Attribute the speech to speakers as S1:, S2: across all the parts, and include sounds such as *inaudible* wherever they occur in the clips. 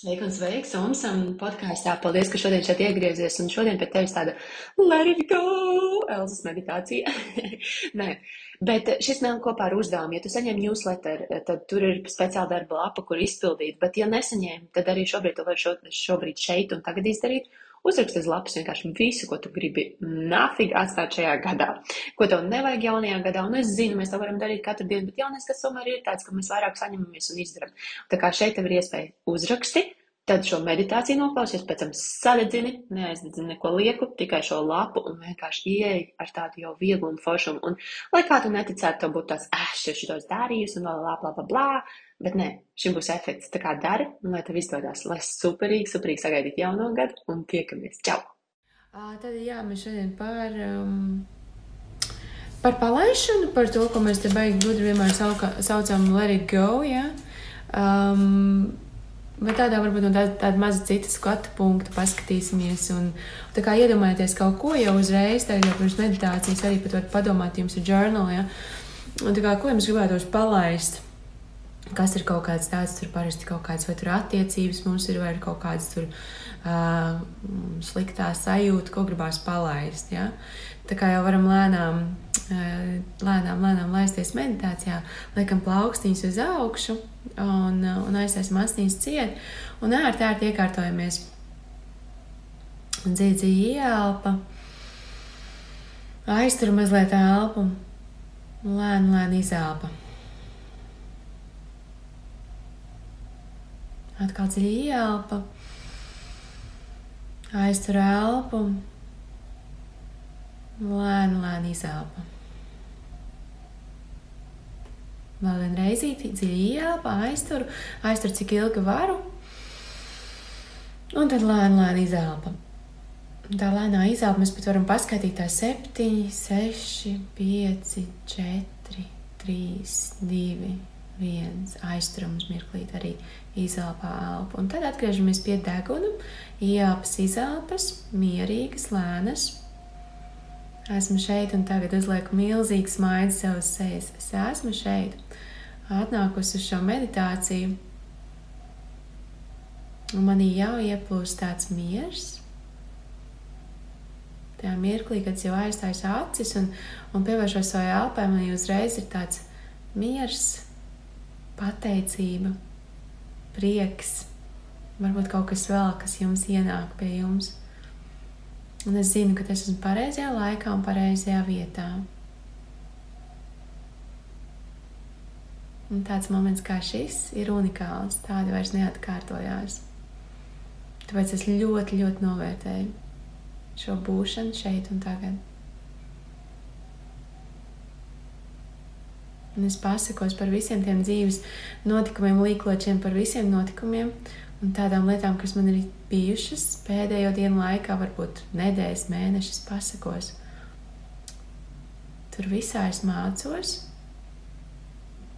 S1: Sveiki un sveiks, Umsam, podkāstā. Paldies, ka šodien šeit iegriezies, un šodien pie tevis tāda let it go, Elzas meditācija. *laughs* Nē, bet šis nav kopā ar uzdevumu. Ja tu saņem newsletter, tad tur ir speciāla darba lapa, kur izpildīt, bet ja nesaņēmi, tad arī šobrīd to var šo, šobrīd šeit un tagad izdarīt. Uzrakst uz lapas vienkārši visu, ko tu gribi nafīgi atstāt šajā gadā, ko tev nevajag jaunajā gadā. Un es zinu, mēs to varam darīt katru dienu, bet jaunais gads tomēr ir tāds, ka mēs vairāk saņemamies un izdarām. Tā kā šeit tev ir iespēja uzraksti, tad šo meditāciju noklausies, pēc tam sadedzini, neaizdedzini neko lieku, tikai šo lapu un vienkārši ieeji ar tādu jau vieglu un foršumu. Un, lai kā tu neticētu, tev būtu tāds, ah, šis šitos darījusi un vēl blā, blā, blā, blā. Bet nē, šim būs efekts. Tā kā dari, un lai tev izdodas, lai superīgi, superīgi sagaidītu jauno gadu un tiekamies. Čau!
S2: Tad jā, mēs šodien par, um, par palaišanu, par to, ko mēs te baigi gudri vienmēr sauka, saucam let it go, jā. Um, Bet tādā varbūt no tāda, tāda maza cita skatu punkta paskatīsimies. Un, tā kā iedomājieties kaut ko jau uzreiz, tad jau pirms meditācijas arī pat varat padomāt, jums ir journal, ja? Un kā, ko jums gribētu palaist? Kas ir kaut kāds tāds, tur parasti kaut kāds vai tur attiecības mums ir, vai ir kaut kāds tur uh, sliktā sajūta, ko gribās palaist. Ja? Tā kā jau varam lēnām, uh, lēnām, lēnām laisties meditācijā, liekam plaukstiņus uz augšu un, uh, un aizsēsim asnīs ciet un ērti, ērti iekārtojamies. Un dzīvi ieelpa, aiztur mazliet elpu, lēni, lēni izelpa. Atkal dziļi ieelpa, aiztur elpu, lēni, lēni izelpa. Vēl vienreiz dziļi ieelpa, aiztur, aiztur cik ilgi varu, un tad lēni, lēni izelpa. Tā lēnā izelpa mēs pat varam paskaidīt tā 7, 6, 5, 4, 3, 2, viens aizturams mirklīt arī izelpā elpu. Un tad atgriežamies pie deguna, ieelpas, izelpas, mierīgas, lēnas. Esmu šeit un tagad uzlieku milzīgu smaidu sev uz sejas. Es esmu šeit, atnākusi uz šo meditāciju. Un manī jau ieplūst tāds miers. Tajā mirklī, kad jau aizstājas acis un, un pievēršos savai elpai, man jau uzreiz ir tāds miers, pateicība, prieks, varbūt kaut kas vēl, kas jums ienāk pie jums. Un es zinu, ka es esmu pareizajā laikā un pareizajā vietā. Un tāds moments kā šis ir unikāls. Tādi vairs neatkārtojās. Tāpēc es ļoti, ļoti novērtēju šo būšanu šeit un tagad. Un es pasakos par visiem tiem dzīves notikumiem, līkločiem, par visiem notikumiem un tādām lietām, kas man ir bijušas pēdējo dienu laikā, varbūt nedēļas, mēnešus pasakos. Tur visā es mācos,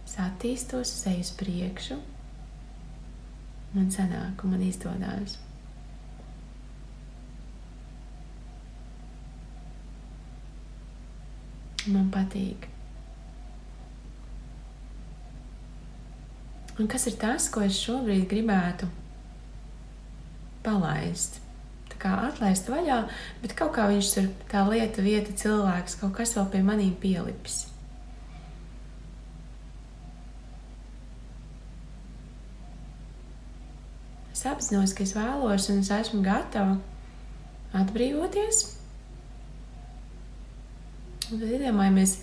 S2: es attīstos, es eju uz priekšu, man sanāk un man izdodas. Man patīk. Un kas ir tas, ko es šobrīd gribētu palaist? Tā kā atlaist vaļā, bet kaut kā viņš tur tā lieta, vieta, cilvēks, kaut kas vēl pie maniem pielipis. Es apzinos, ka es vēlos un es esmu gatava atbrīvoties. Un tad iedomājamies,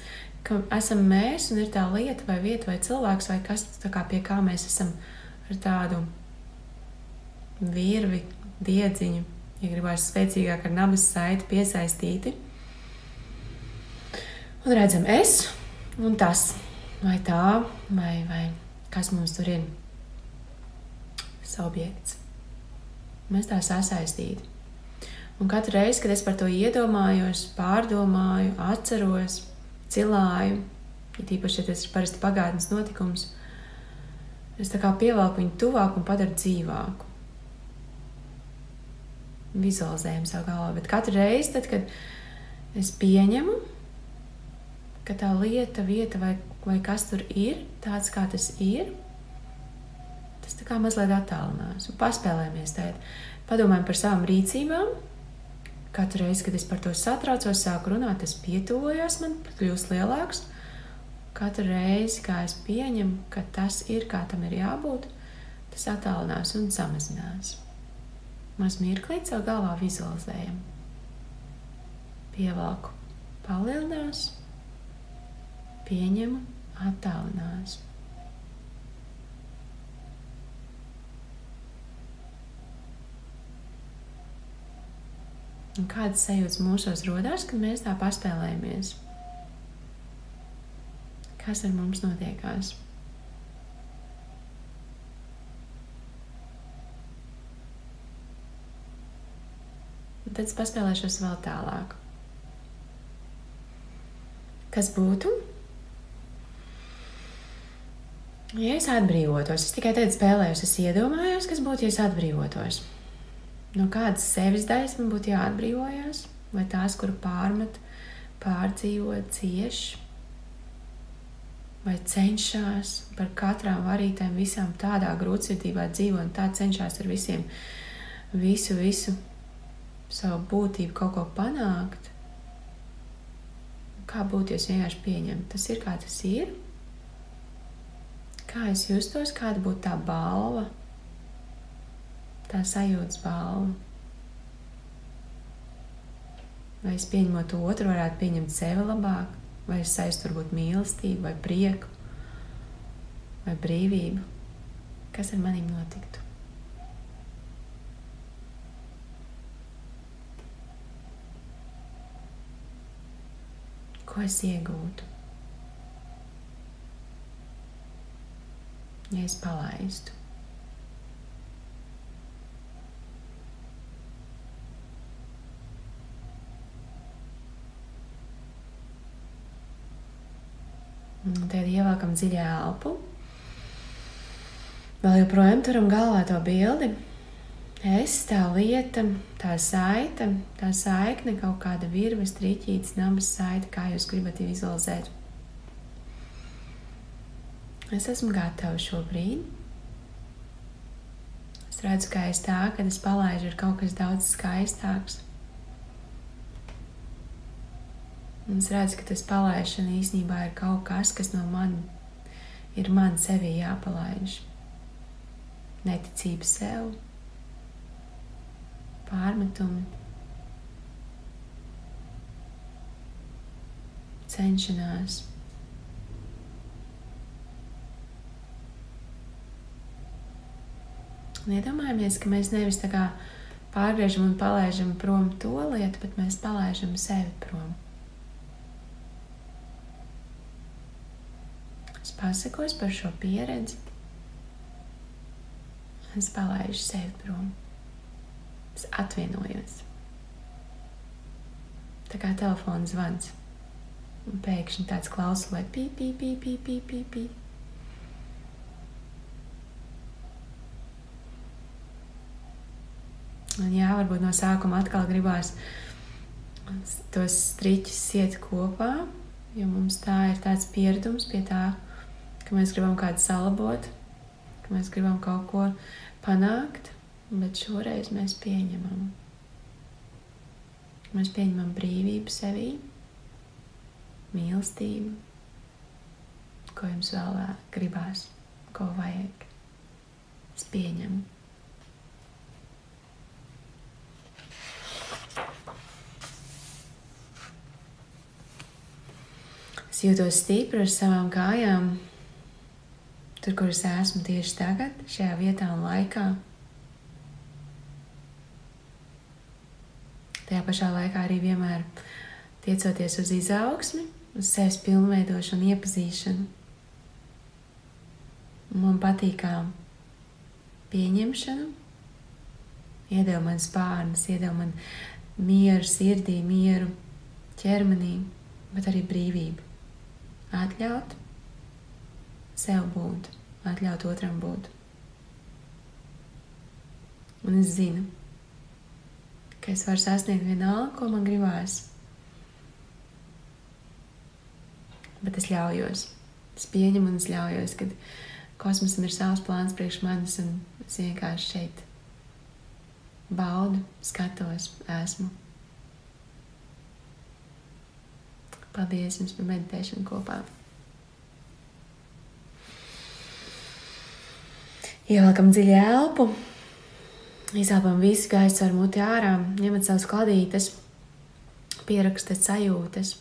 S2: ka esam mēs un ir tā lieta vai vieta vai cilvēks vai kas kā pie kā mēs esam ar tādu virvi, diedziņu, ja gribās spēcīgāk ar nabas saiti piesaistīti. Un redzam es un tas, vai tā, vai, vai kas mums tur ir. Objekts. Mēs tā sasaistīti. Un katru reizi, kad es par to iedomājos, pārdomāju, atceros, cilāju, ja tīpaši, ja tas ir parasti pagātnes notikums, es tā kā pievelku viņu tuvāk un padaru dzīvāku. Vizualizējam savu galvā, bet katru reizi, tad, kad es pieņemu, ka tā lieta, vieta vai, vai kas tur ir, tāds kā tas ir, tas tā kā mazliet attālinās un paspēlējamies tādā. Padomājam par savām rīcībām. Katru reizi, kad es par to satraucos, sāku runāt, tas pietuvojās man, kļūst lielāks. Katru reizi, kā es pieņemu, ka tas ir kā tam ir jābūt, tas attālinās un samazinās. Maz mirklīt savu galvā vizualizējam. Pievelku, palielinās, pieņemu, attālinās. Un kādas sajūtas mūsos rodās, kad mēs tā paspēlējamies? Kas ar mums notiekās? Un tad es paspēlēšos vēl tālāk. Kas būtu? Ja es atbrīvotos, es tikai tādu spēlējos, es iedomājos, kas būtu, ja es atbrīvotos no kādas sevis daļas man būtu jāatbrīvojas, vai tās, kuru pārmet, pārdzīvo, cieš, vai cenšas par katrām varītēm, visām tādā grūtsirdībā dzīvo un tā cenšas ar visiem, visu, visu savu būtību kaut ko panākt. Kā būtu, ja es vienkārši pieņemtu, tas ir kā tas ir? Kā es justos, kāda būtu tā balva? Tā sajūtas balva. Vai es pieņemot otru, varētu pieņemt sevi labāk, vai es saistu varbūt mīlestību, vai prieku, vai brīvību. Kas ar maniem notiktu? Ko es iegūtu? Ja es palaistu. Tad ievelkam dziļā elpu. Vēl joprojām turam galvā to bildi. Es, tā lieta, tā saite, tā saikne, kaut kāda virve, strīķītas, nabas saite, kā jūs gribat vizualizēt. Es esmu gatava šobrīd. Es redzu, ka aiz tā, kad es palaidu, ir kaut kas daudz skaistāks. Un es redzu, ka tas palaišana īstenībā ir kaut kas, kas no manis ir man sevi jāpalaiž. Neticība sev, pārmetumi, cenšanās. Iedomājamies, ka mēs nevis tā kā pārgriežam un palaidām prom to lietu, bet mēs palaidām sevi prom. Pasakos par šo pieredzi. Es palaidu sevi prom. Es atvienojos. Tā kā telefona zvans. Un pēkšņi tāds klausulē, pī, pī, pī, pī, pī, pī, pī. Un jā, varbūt no sākuma atkal gribās tos striķus iet kopā, jo mums tā ir tāds pieredums pie tā, ka mēs gribam kādu salabot, ka mēs gribam kaut ko panākt, bet šoreiz mēs pieņemam. Mēs pieņemam brīvību sevī, mīlestību, ko jums vēl gribās, ko vajag. Es pieņemu. Es jūtos stipri ar savām kājām, tur, kur es esmu tieši tagad, šajā vietā un laikā. Tajā pašā laikā arī vienmēr tiecoties uz izaugsmi, uz sevis pilnveidošanu, iepazīšanu. Man patīkām pieņemšanu, iedeva man spārnas, iedeva man mieru sirdī, mieru ķermenī, bet arī brīvību. Atļaut sev būt, atļaut otram būt. Un es zinu, ka es varu sasniegt vienalga, ko man gribās. Bet es ļaujos, es pieņemu un es ļaujos, kad kosmosam ir savs plāns priekš manis, un es vienkārši šeit baudu, skatos, esmu. Paldies jums par meditēšanu kopā. Ievelkam dziļi elpu, izelpam visu gaisu ar muti ārā, ņemat savus kladītes, pierakstat sajūtas